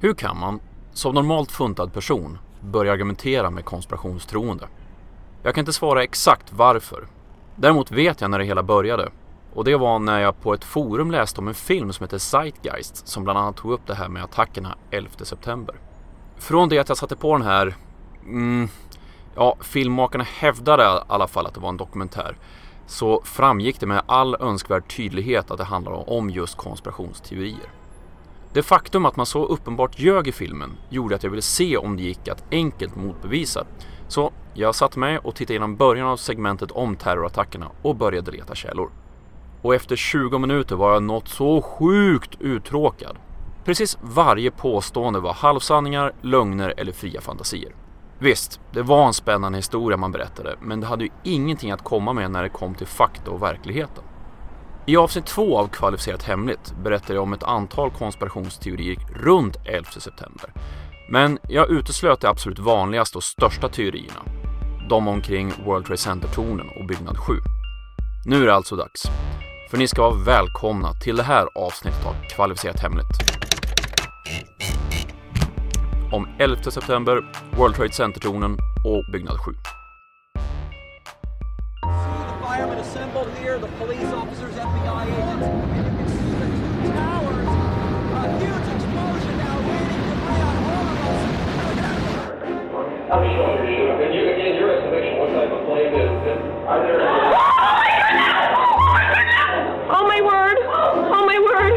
Hur kan man, som normalt funtad person, börja argumentera med konspirationstroende? Jag kan inte svara exakt varför. Däremot vet jag när det hela började. Och det var när jag på ett forum läste om en film som heter Zeitgeist som bland annat tog upp det här med attackerna 11 september. Från det att jag satte på den här, mm, ja, filmmakarna hävdade i alla fall att det var en dokumentär, så framgick det med all önskvärd tydlighet att det handlar om just konspirationsteorier. Det faktum att man så uppenbart ljög i filmen gjorde att jag ville se om det gick att enkelt motbevisa. Så jag satte mig och tittade igenom början av segmentet om terrorattackerna och började leta källor. Och efter 20 minuter var jag något så sjukt uttråkad. Precis varje påstående var halvsanningar, lögner eller fria fantasier. Visst, det var en spännande historia man berättade, men det hade ju ingenting att komma med när det kom till fakta och verkligheten. I avsnitt två av Kvalificerat Hemligt berättar jag om ett antal konspirationsteorier runt 11 september. Men jag uteslöt de absolut vanligaste och största teorierna. De omkring World Trade Center-tornen och byggnad 7. Nu är det alltså dags. För ni ska vara välkomna till det här avsnittet av Kvalificerat Hemligt. Om 11 september, World Trade Center-tornen och byggnad 7. I'm sure, sure. And you, again, your estimation, what type of plane is, are there? Oh my word! Oh my word!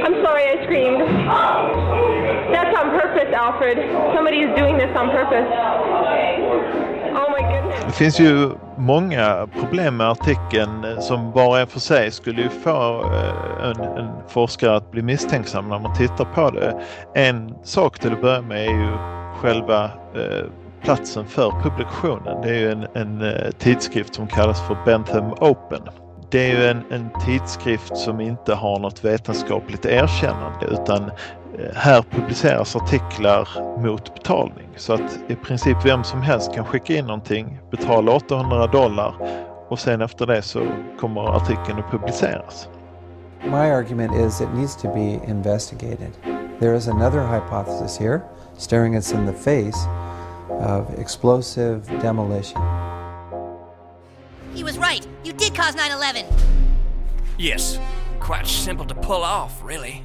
I'm sorry I screamed. That's on purpose, Alfred. Somebody is doing this on purpose. Oh my goodness. Det finns ju många problem med artikeln som var för sig skulle ju få eh, en, en, forskare att bli misstänksam när man tittar på det. En sak till att börja med är ju själva eh, platsen för publikationen. Det är ju en, en eh, tidskrift som kallas för Bentham Open. Det är ju en, en tidskrift som inte har något vetenskapligt erkännande utan eh, här publiceras artiklar mot betalning så att i princip vem som helst kan skicka in någonting, betala 800 dollar och sen efter det så kommer artikeln att publiceras. My argument is it needs to be investigated. There is another hypothesis here staring us in the face of explosive demolition. He was right. You did cause 9 11. Yes, quite simple to pull off, really.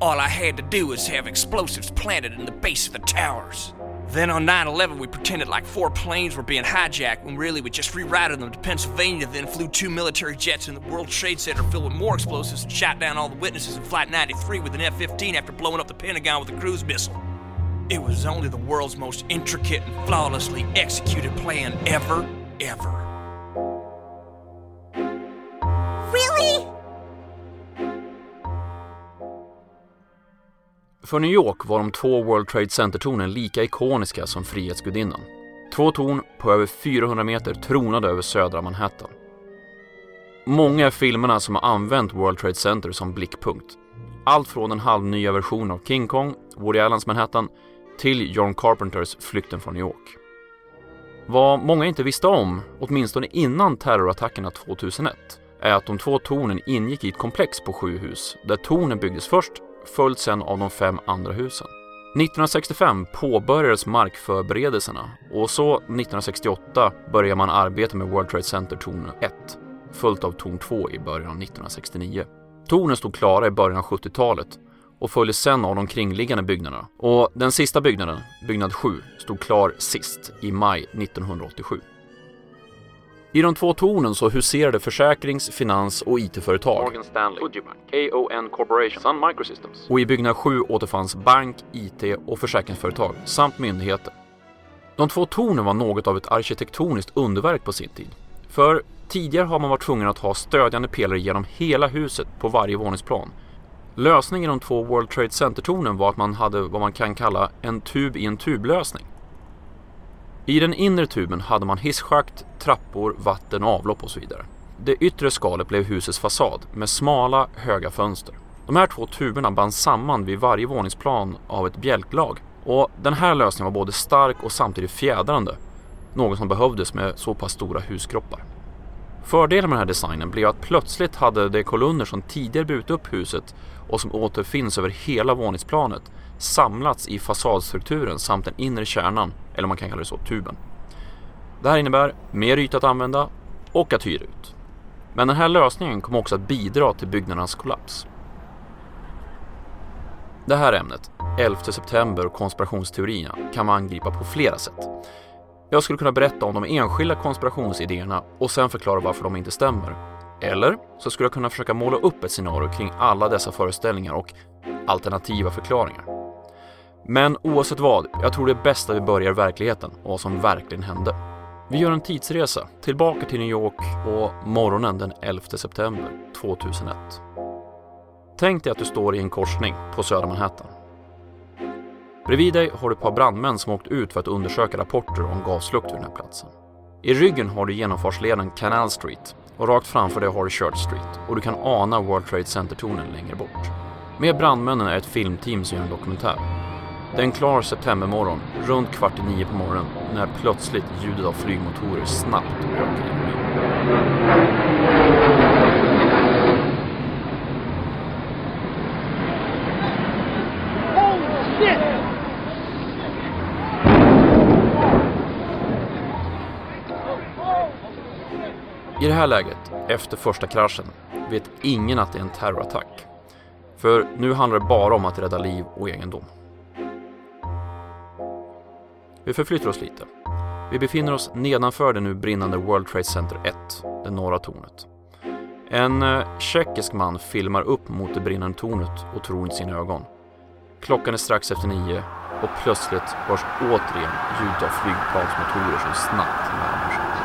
All I had to do was have explosives planted in the base of the towers. Then on 9 11, we pretended like four planes were being hijacked when really we just rerouted them to Pennsylvania, then flew two military jets in the World Trade Center filled with more explosives and shot down all the witnesses in Flight 93 with an F 15 after blowing up the Pentagon with a cruise missile. It was only the world's most intricate and flawlessly executed plan ever, ever. Really? För New York var de två World Trade Center-tornen lika ikoniska som Frihetsgudinnan. Två torn på över 400 meter tronade över södra Manhattan. Många är filmerna som har använt World Trade Center som blickpunkt. Allt från den halvnya versionen av King Kong, Woody Allens Manhattan, till John Carpenters Flykten från New York. Vad många inte visste om, åtminstone innan terrorattackerna 2001, är att de två tornen ingick i ett komplex på sju hus, där tornen byggdes först följt sen av de fem andra husen. 1965 påbörjades markförberedelserna och så 1968 började man arbeta med World Trade Center torn 1, följt av torn 2 i början av 1969. Tornen stod klara i början av 70-talet och följdes sen av de kringliggande byggnaderna. Och den sista byggnaden, byggnad 7, stod klar sist i maj 1987. I de två tornen så huserade försäkrings-, finans och IT-företag. Morgan Stanley, Fujibank, AON Corporation, Sun Microsystems. Och i byggnad 7 återfanns bank, IT och försäkringsföretag samt myndigheter. De två tornen var något av ett arkitektoniskt underverk på sin tid. För tidigare har man varit tvungen att ha stödjande pelare genom hela huset på varje våningsplan. Lösningen i de två World Trade Center-tornen var att man hade vad man kan kalla en tub i en tublösning. I den inre tuben hade man hisschakt, trappor, vatten, avlopp och så vidare. Det yttre skalet blev husets fasad med smala, höga fönster. De här två tuberna bands samman vid varje våningsplan av ett bjälklag och den här lösningen var både stark och samtidigt fjädrande. Något som behövdes med så pass stora huskroppar. Fördelen med den här designen blev att plötsligt hade de kolonner som tidigare burit upp huset och som återfinns över hela våningsplanet samlats i fasadstrukturen samt den inre kärnan, eller man kan kalla det så, tuben. Det här innebär mer yta att använda och att hyra ut. Men den här lösningen kommer också att bidra till byggnadernas kollaps. Det här ämnet, 11 september och konspirationsteorierna, kan man angripa på flera sätt. Jag skulle kunna berätta om de enskilda konspirationsidéerna och sen förklara varför de inte stämmer. Eller så skulle jag kunna försöka måla upp ett scenario kring alla dessa föreställningar och alternativa förklaringar. Men oavsett vad, jag tror det är bäst att vi börjar i verkligheten och vad som verkligen hände. Vi gör en tidsresa tillbaka till New York och morgonen den 11 september 2001. Tänk dig att du står i en korsning på södra Manhattan. Bredvid dig har du ett par brandmän som åkt ut för att undersöka rapporter om gaslukt vid den här platsen. I ryggen har du genomfartsleden Canal Street och rakt framför dig har du Church Street och du kan ana World Trade Center-tornen längre bort. Med brandmännen är ett filmteam som gör en dokumentär. Det är en klar septembermorgon, runt kvart i nio på morgonen, när plötsligt ljudet av flygmotorer snabbt ökar i volym. I det här läget, efter första kraschen, vet ingen att det är en terrorattack. För nu handlar det bara om att rädda liv och egendom. Vi förflyttar oss lite. Vi befinner oss nedanför det nu brinnande World Trade Center 1, det norra tornet. En eh, tjeckisk man filmar upp mot det brinnande tornet och tror inte sina ögon. Klockan är strax efter nio och plötsligt hörs återigen ljud av flygplansmotorer som snabbt närmar sig.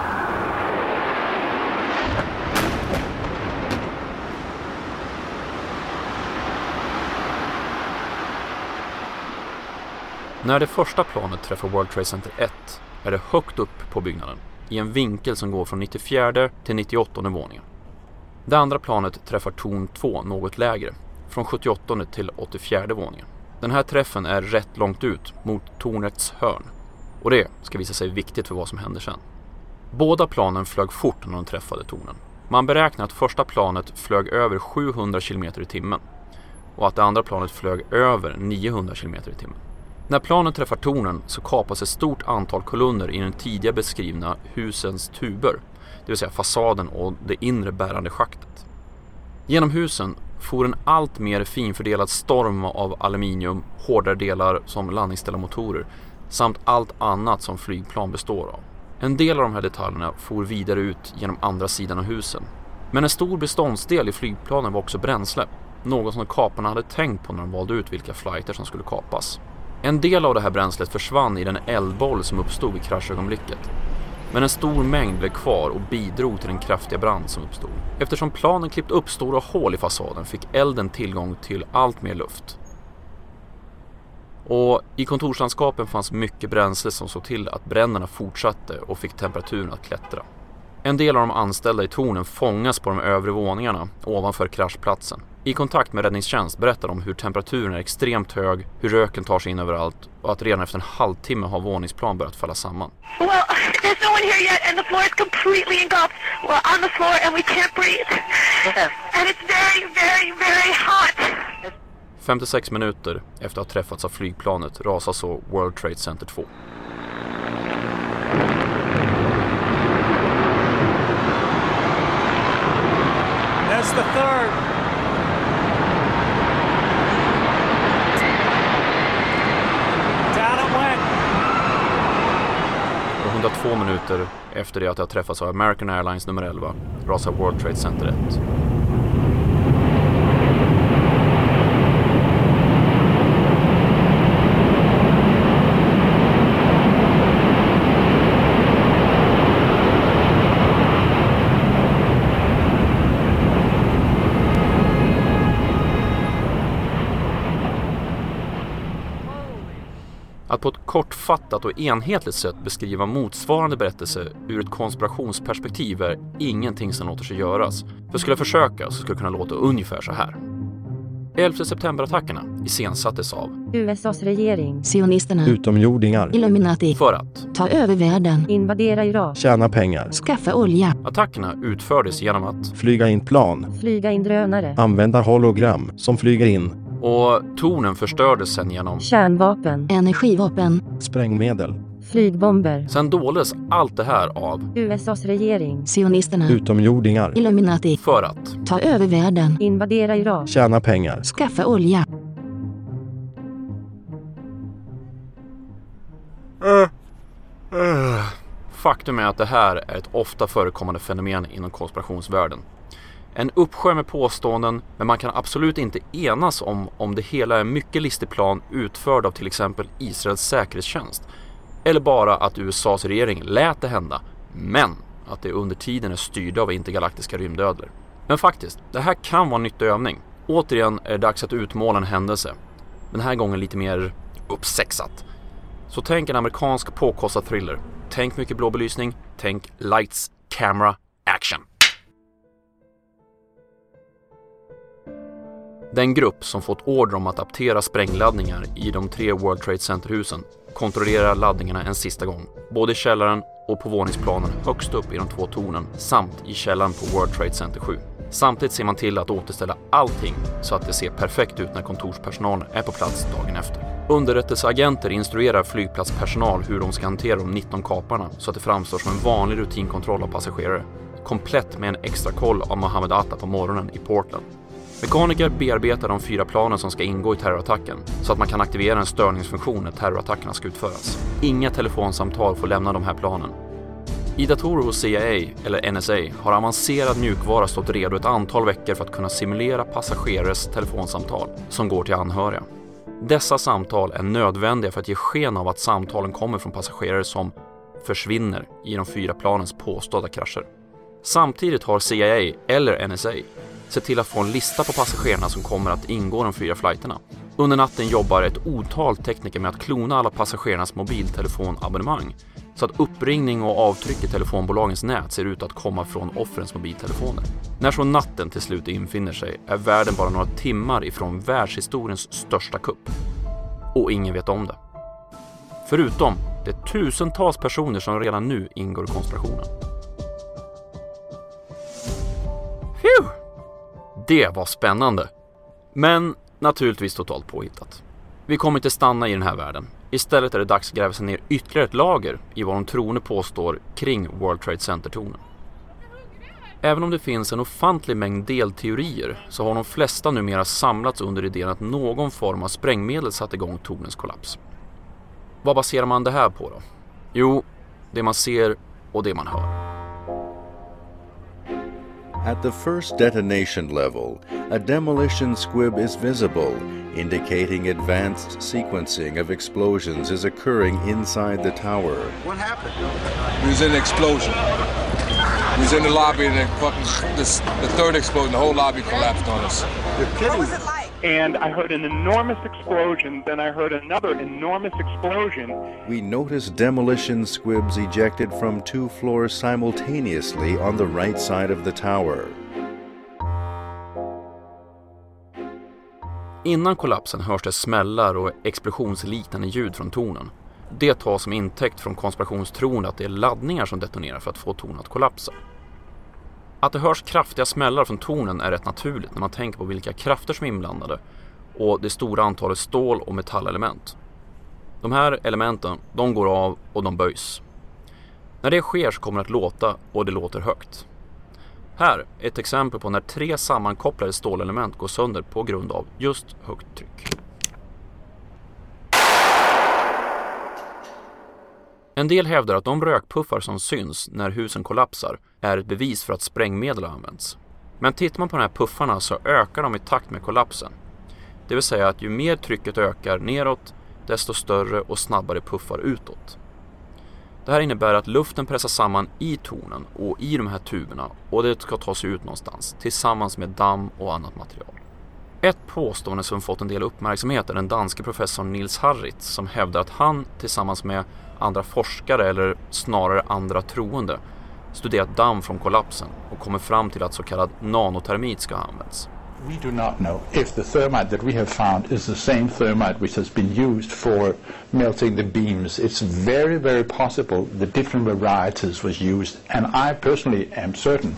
När det första planet träffar World Trade Center 1 är det högt upp på byggnaden i en vinkel som går från 94 till 98 våningen. Det andra planet träffar torn 2 något lägre, från 78 till 84 våningen. Den här träffen är rätt långt ut mot tornets hörn och det ska visa sig viktigt för vad som händer sen. Båda planen flög fort när de träffade tornen. Man beräknar att första planet flög över 700 km i timmen och att det andra planet flög över 900 km i timmen. När planet träffar tornen så kapas ett stort antal kolumner i den tidigare beskrivna husens tuber, det vill säga fasaden och det inre bärande schaktet. Genom husen for en allt mer finfördelad storm av aluminium, hårdare delar som landningsställda motorer samt allt annat som flygplan består av. En del av de här detaljerna for vidare ut genom andra sidan av husen. Men en stor beståndsdel i flygplanen var också bränsle, något som kaparna hade tänkt på när de valde ut vilka flighter som skulle kapas. En del av det här bränslet försvann i den eldboll som uppstod i kraschögonblicket. Men en stor mängd blev kvar och bidrog till den kraftiga brand som uppstod. Eftersom planen klippt upp stora hål i fasaden fick elden tillgång till allt mer luft. Och i kontorslandskapen fanns mycket bränsle som såg till att bränderna fortsatte och fick temperaturen att klättra. En del av de anställda i tornen fångas på de övre våningarna ovanför kraschplatsen. I kontakt med räddningstjänst berättar de hur temperaturen är extremt hög, hur röken tar sig in överallt och att redan efter en halvtimme har våningsplan börjat falla samman. Well, there's no one here yet, and the floor is completely engulfed. We're on the floor and we can't breathe. And it's very, very, very hot. 56 minuter efter att ha träffats av flygplanet rasar så World Trade Center 2. The third. Down it went. 102 minuter efter det att jag träffats av American Airlines nummer 11 rasar World Trade Center 1. Kortfattat och enhetligt sätt beskriva motsvarande berättelse ur ett konspirationsperspektiv är ingenting som låter sig göras. För skulle jag försöka så skulle det kunna låta ungefär så här. 11 september-attackerna iscensattes av USAs regering. Sionisterna. Utomjordingar. Illuminati. för att Ta över världen. Invadera Irak. Tjäna pengar. Skaffa olja. attackerna utfördes genom att Flyga in plan. Flyga in drönare. Använda hologram som flyger in. Och tornen förstördes sen genom... Kärnvapen. Energivapen. Sprängmedel. Flygbomber. Sen doldes allt det här av... USAs regering. Sionisterna. Utomjordingar. Illuminati. För att... Ta över världen. Invadera Irak. Tjäna pengar. Skaffa olja. Faktum är att det här är ett ofta förekommande fenomen inom konspirationsvärlden. En uppsjö med påståenden, men man kan absolut inte enas om om det hela är en mycket listig plan utförd av till exempel Israels säkerhetstjänst. Eller bara att USAs regering lät det hända, men att det under tiden är styrda av intergalaktiska rymdödlor. Men faktiskt, det här kan vara en nyttig övning. Återigen är det dags att utmåla en händelse. Den här gången lite mer uppsexat. Så tänk en amerikansk påkostad thriller. Tänk mycket blå belysning. Tänk lights, camera, action. Den grupp som fått order om att aptera sprängladdningar i de tre World Trade Center-husen kontrollerar laddningarna en sista gång, både i källaren och på våningsplanen högst upp i de två tornen samt i källaren på World Trade Center 7. Samtidigt ser man till att återställa allting så att det ser perfekt ut när kontorspersonalen är på plats dagen efter. Underrättelseagenter instruerar flygplatspersonal hur de ska hantera de 19 kaparna så att det framstår som en vanlig rutinkontroll av passagerare. Komplett med en extra koll av Mohammed Atta på morgonen i Portland. Mekaniker bearbetar de fyra planen som ska ingå i terrorattacken så att man kan aktivera en störningsfunktion när terrorattackerna ska utföras. Inga telefonsamtal får lämna de här planen. I datorer hos CIA, eller NSA, har avancerad mjukvara stått redo ett antal veckor för att kunna simulera passagerares telefonsamtal som går till anhöriga. Dessa samtal är nödvändiga för att ge sken av att samtalen kommer från passagerare som försvinner i de fyra planens påstådda krascher. Samtidigt har CIA, eller NSA, sett till att få en lista på passagerarna som kommer att ingå de fyra flighterna. Under natten jobbar ett otal tekniker med att klona alla passagerarnas mobiltelefonabonnemang så att uppringning och avtryck i telefonbolagens nät ser ut att komma från offrens mobiltelefoner. När så natten till slut infinner sig är världen bara några timmar ifrån världshistoriens största kupp. Och ingen vet om det. Förutom de tusentals personer som redan nu ingår i konspirationen. Det var spännande. Men naturligtvis totalt påhittat. Vi kommer inte stanna i den här världen. Istället är det dags att gräva sig ner ytterligare ett lager i vad de troende påstår kring World Trade Center-tornen. Även om det finns en ofantlig mängd delteorier så har de flesta numera samlats under idén att någon form av sprängmedel satte igång tornens kollaps. Vad baserar man det här på då? Jo, det man ser och det man hör. At the first detonation level, a demolition squib is visible, indicating advanced sequencing of explosions is occurring inside the tower. What happened? It was an explosion. We was in the lobby and then fucking this, the third explosion, the whole lobby collapsed on us. You're kidding. What was it like? And I heard an enormous explosion, then I heard another enormous explosion. We noticed demolition squibs ejected from two floors simultaneously on the right side of the tower. Innan kollapsen hörs det smällar och explosionsliknande ljud från tornen. Det tas som intäkt från konspirationstron att det är laddningar som detonerar för att få tornen att kollapsa. Att det hörs kraftiga smällar från tornen är rätt naturligt när man tänker på vilka krafter som är inblandade och det stora antalet stål och metallelement. De här elementen, de går av och de böjs. När det sker så kommer det att låta och det låter högt. Här är ett exempel på när tre sammankopplade stålelement går sönder på grund av just högt tryck. En del hävdar att de rökpuffar som syns när husen kollapsar är ett bevis för att sprängmedel har använts. Men tittar man på de här puffarna så ökar de i takt med kollapsen. Det vill säga att ju mer trycket ökar neråt, desto större och snabbare puffar utåt. Det här innebär att luften pressas samman i tornen och i de här tuberna och det ska ta sig ut någonstans tillsammans med damm och annat material. Ett påstående som fått en del uppmärksamhet är den danske professorn Nils Harrit som hävdar att han tillsammans med andra forskare eller snarare andra troende studerat damm från kollapsen och kommer fram till att så kallad nanotermit ska ha använts. We do not know if the thermite that we have found is the same thermite which has been used for melting the beams. It's very, very possible the different varieties was used, and I personally am certain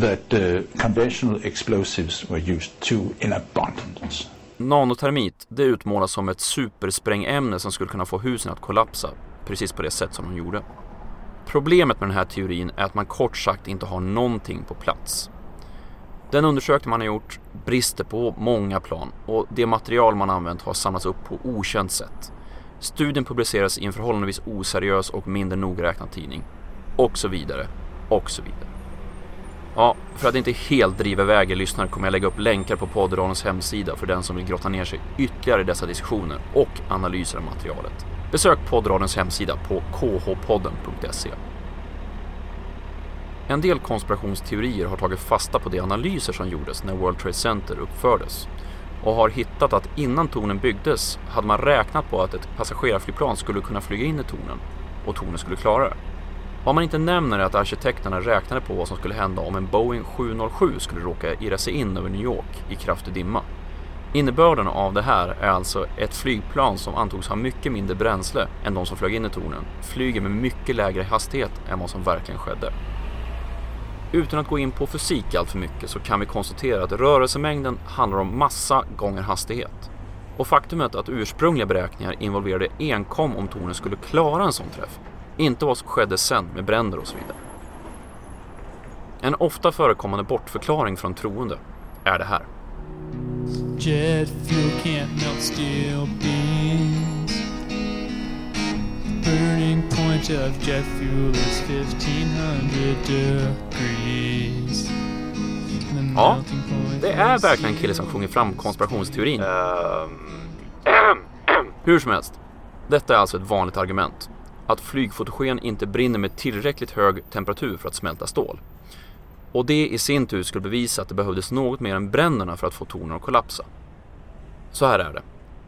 that uh, conventional explosives were used too in abundance. Nanotermit, det utmålas som ett supersprängämne som skulle kunna få husen att kollapsa, precis på det sätt som de gjorde. Problemet med den här teorin är att man kort sagt inte har någonting på plats. Den undersökning man har gjort brister på många plan och det material man använt har samlats upp på okänt sätt. Studien publiceras i en förhållandevis oseriös och mindre nogräknad tidning. Och så vidare, och så vidare. Ja, för att inte helt driva iväg er lyssnare kommer jag lägga upp länkar på poddradions hemsida för den som vill grotta ner sig ytterligare i dessa diskussioner och analyser av materialet. Besök poddradions hemsida på khpodden.se. En del konspirationsteorier har tagit fasta på de analyser som gjordes när World Trade Center uppfördes och har hittat att innan tornen byggdes hade man räknat på att ett passagerarflygplan skulle kunna flyga in i tornen och tornen skulle klara det. Vad man inte nämner är att arkitekterna räknade på vad som skulle hända om en Boeing 707 skulle råka irra sig in över New York i kraftig dimma. Innebörden av det här är alltså ett flygplan som antogs ha mycket mindre bränsle än de som flög in i tornen, flyger med mycket lägre hastighet än vad som verkligen skedde. Utan att gå in på fysik allt för mycket så kan vi konstatera att rörelsemängden handlar om massa gånger hastighet. Och faktumet att ursprungliga beräkningar involverade enkom om tornen skulle klara en sån träff, inte vad som skedde sen med bränder och så vidare. En ofta förekommande bortförklaring från troende är det här. Jet fuel can't melt steel beams. Burning point of jet fuel is 1500 degrees. The Ja, det är verkligen en kille som sjunger fram konspirationsteorin. Hur som helst, detta är alltså ett vanligt argument. Att flygfotogen inte brinner med tillräckligt hög temperatur för att smälta stål. Och det i sin tur skulle bevisa att det behövdes något mer än bränderna för att få tornen att kollapsa. Så här är det.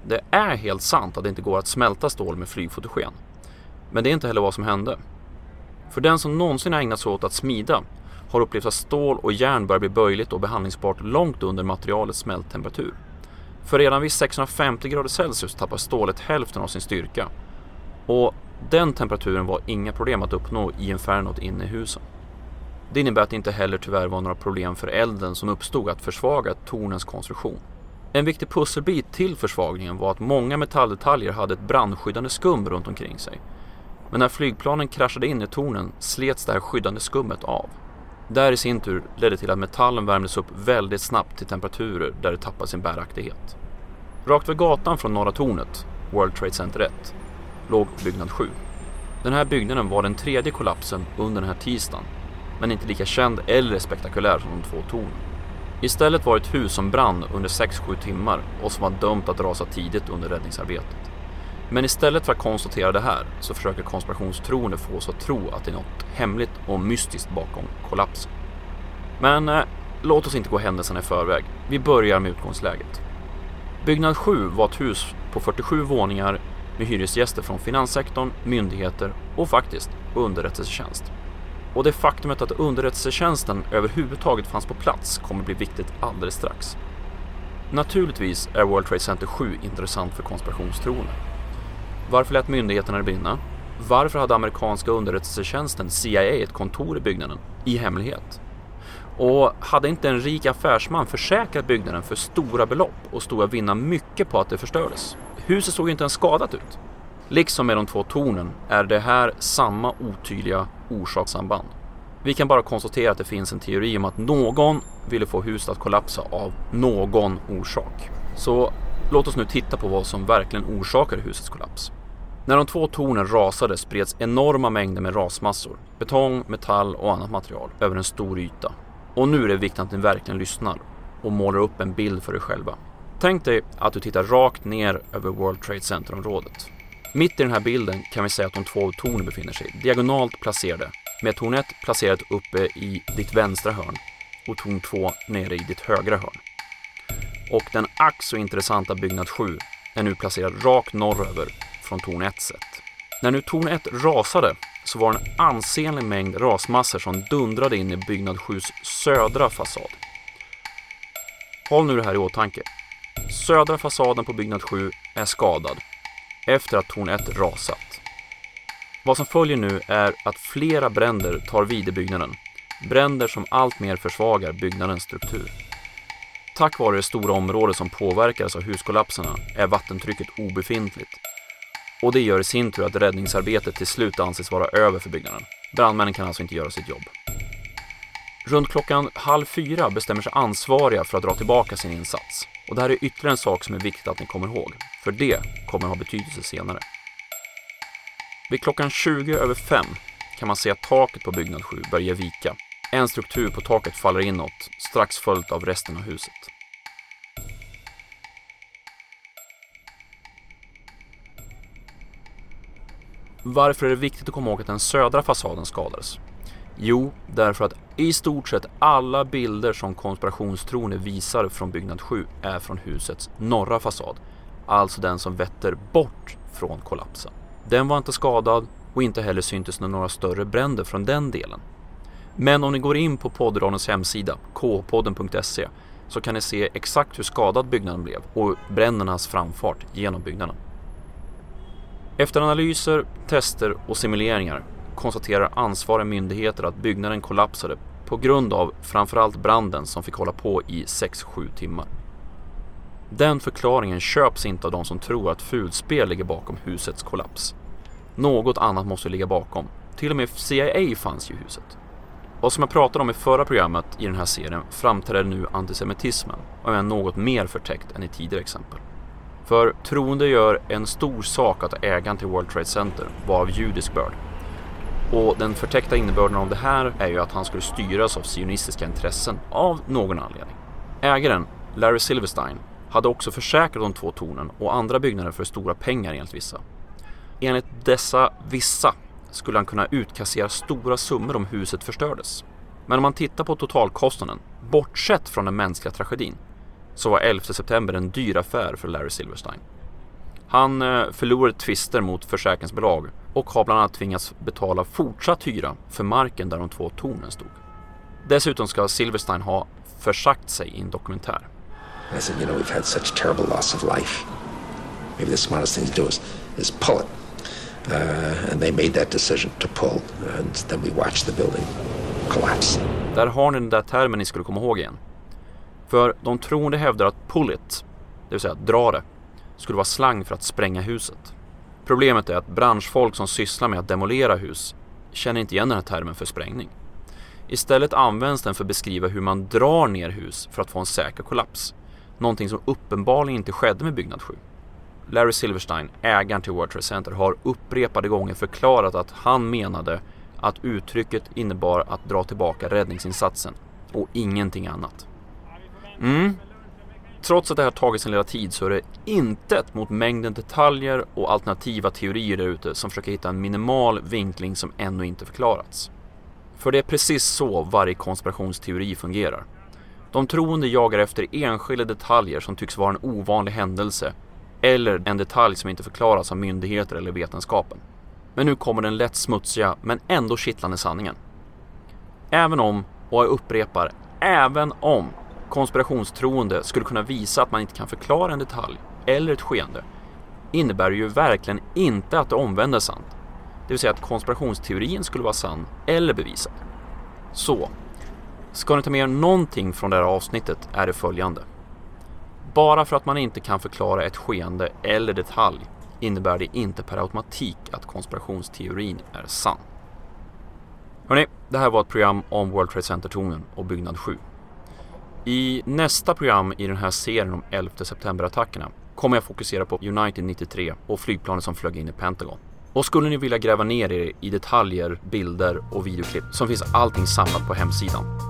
Det är helt sant att det inte går att smälta stål med flygfotogen. Men det är inte heller vad som hände. För den som någonsin har ägnat sig åt att smida har upplevt att stål och järn börjar bli böjligt och behandlingsbart långt under materialets smälttemperatur. För redan vid 650 grader Celsius tappar stålet hälften av sin styrka. Och den temperaturen var inga problem att uppnå i infernot inne i husen. Det innebär att det inte heller tyvärr var några problem för elden som uppstod att försvaga tornens konstruktion. En viktig pusselbit till försvagningen var att många metalldetaljer hade ett brandskyddande skum runt omkring sig. Men när flygplanen kraschade in i tornen slets det här skyddande skummet av. Där i sin tur ledde till att metallen värmdes upp väldigt snabbt till temperaturer där det tappade sin bäraktighet. Rakt vid gatan från Norra tornet, World Trade Center 1, låg byggnad 7. Den här byggnaden var den tredje kollapsen under den här tisdagen, men inte lika känd eller spektakulär som de två tornen. Istället var det ett hus som brann under 6-7 timmar och som var dömt att rasa tidigt under räddningsarbetet. Men istället för att konstatera det här så försöker konspirationstroende få oss att tro att det är något hemligt och mystiskt bakom kollapsen. Men eh, låt oss inte gå händelserna i förväg. Vi börjar med utgångsläget. Byggnad 7 var ett hus på 47 våningar med hyresgäster från finanssektorn, myndigheter och faktiskt underrättelsetjänst. Och det faktumet att underrättelsetjänsten överhuvudtaget fanns på plats kommer bli viktigt alldeles strax. Naturligtvis är World Trade Center 7 intressant för konspirationstroende. Varför lät myndigheterna det brinna? Varför hade amerikanska underrättelsetjänsten CIA ett kontor i byggnaden i hemlighet? Och hade inte en rik affärsman försäkrat byggnaden för stora belopp och stod att vinna mycket på att det förstördes? Huset såg ju inte ens skadat ut. Liksom med de två tornen är det här samma otydliga orsakssamband. Vi kan bara konstatera att det finns en teori om att någon ville få huset att kollapsa av någon orsak. Så låt oss nu titta på vad som verkligen orsakade husets kollaps. När de två tornen rasade spreds enorma mängder med rasmassor, betong, metall och annat material över en stor yta. Och nu är det viktigt att ni verkligen lyssnar och målar upp en bild för er själva. Tänk dig att du tittar rakt ner över World Trade Center-området. Mitt i den här bilden kan vi säga att de två tornen befinner sig diagonalt placerade med torn 1 placerat uppe i ditt vänstra hörn och torn 2 nere i ditt högra hörn. Och den ack så intressanta byggnad 7 är nu placerad rakt norröver från torn 1 sett. När nu torn 1 rasade så var det en ansenlig mängd rasmassor som dundrade in i byggnad 7s södra fasad. Håll nu det här i åtanke. Södra fasaden på byggnad 7 är skadad efter att torn 1 rasat. Vad som följer nu är att flera bränder tar vid i byggnaden. Bränder som alltmer försvagar byggnadens struktur. tack vare det stora område som påverkades av huskollapserna är vattentrycket obefintligt. Och det gör i sin tur att räddningsarbetet till slut anses vara över för byggnaden. Brandmännen kan alltså inte göra sitt jobb. Runt klockan halv fyra bestämmer sig ansvariga för att dra tillbaka sin insats. Och det här är ytterligare en sak som är viktigt att ni kommer ihåg, för det kommer ha betydelse senare. Vid klockan 20 över 5 kan man se att taket på byggnad 7 börjar ge vika. En struktur på taket faller inåt, strax följt av resten av huset. Varför är det viktigt att komma ihåg att den södra fasaden skadades? Jo, därför att i stort sett alla bilder som konspirationstroende visar från byggnad 7 är från husets norra fasad. Alltså den som vetter bort från kollapsen. Den var inte skadad och inte heller syntes några större bränder från den delen. Men om ni går in på poddradions hemsida, khpodden.se, så kan ni se exakt hur skadad byggnaden blev och brändernas framfart genom byggnaden. Efter analyser, tester och simuleringar konstaterar ansvariga myndigheter att byggnaden kollapsade på grund av framförallt branden som fick hålla på i 6-7 timmar. Den förklaringen köps inte av de som tror att fulspel ligger bakom husets kollaps. Något annat måste ligga bakom. Till och med CIA fanns ju i huset. Och som jag pratade om i förra programmet i den här serien framträder nu antisemitismen och är något mer förtäckt än i tidigare exempel. För troende gör en stor sak att ägaren till World Trade Center var av judisk börd. Och den förtäckta innebörden av det här är ju att han skulle styras av sionistiska intressen av någon anledning. Ägaren, Larry Silverstein, hade också försäkrat de två tornen och andra byggnader för stora pengar enligt vissa. Enligt dessa vissa skulle han kunna utkassera stora summor om huset förstördes. Men om man tittar på totalkostnaden, bortsett från den mänskliga tragedin, så var 11 september en dyr affär för Larry Silverstein. Han eh, förlorade tvister mot försäkringsbolag och har bland annat tvingats betala fortsatt hyra för marken där de två tornen stod. Dessutom ska Silverstein ha försagt sig i en dokumentär. I said, you know, we've had such terrible loss of life. Maybe the smartest thing to do is, is pull it. Uh, and they made that decision to pull, and then we watched the building collapse. Där har ni den där termen ni skulle komma ihåg igen. För de troende hävdar att pull it, det vill säga dra det, skulle vara slang för att spränga huset. Problemet är att branschfolk som sysslar med att demolera hus känner inte igen den här termen för sprängning. Istället används den för att beskriva hur man drar ner hus för att få en säker kollaps. Någonting som uppenbarligen inte skedde med byggnad 7. Larry Silverstein, ägaren till World Trade Center, har upprepade gånger förklarat att han menade att uttrycket innebar att dra tillbaka räddningsinsatsen och ingenting annat. Mm. Trots att det har tagit sin lilla tid så är det intet mot mängden detaljer och alternativa teorier där ute som försöker hitta en minimal vinkling som ännu inte förklarats. För det är precis så varje konspirationsteori fungerar. De troende jagar efter enskilda detaljer som tycks vara en ovanlig händelse eller en detalj som inte förklaras av myndigheter eller vetenskapen. Men nu kommer den lätt smutsiga men ändå kittlande sanningen. Även om, och jag upprepar, även om konspirationstroende skulle kunna visa att man inte kan förklara en detalj eller ett skeende innebär det ju verkligen inte att det omvända är sant. Det vill säga att konspirationsteorin skulle vara sann eller bevisad. Så, ska ni ta med er någonting från det här avsnittet är det följande. Bara för att man inte kan förklara ett skeende eller detalj innebär det inte per automatik att konspirationsteorin är sann. Hörrni, det här var ett program om World Trade Center-tornen och byggnad 7. I nästa program i den här serien om 11 september-attackerna kommer jag fokusera på United 93 och flygplanet som flög in i Pentagon. Och skulle ni vilja gräva ner er i detaljer, bilder och videoklipp så finns allting samlat på hemsidan.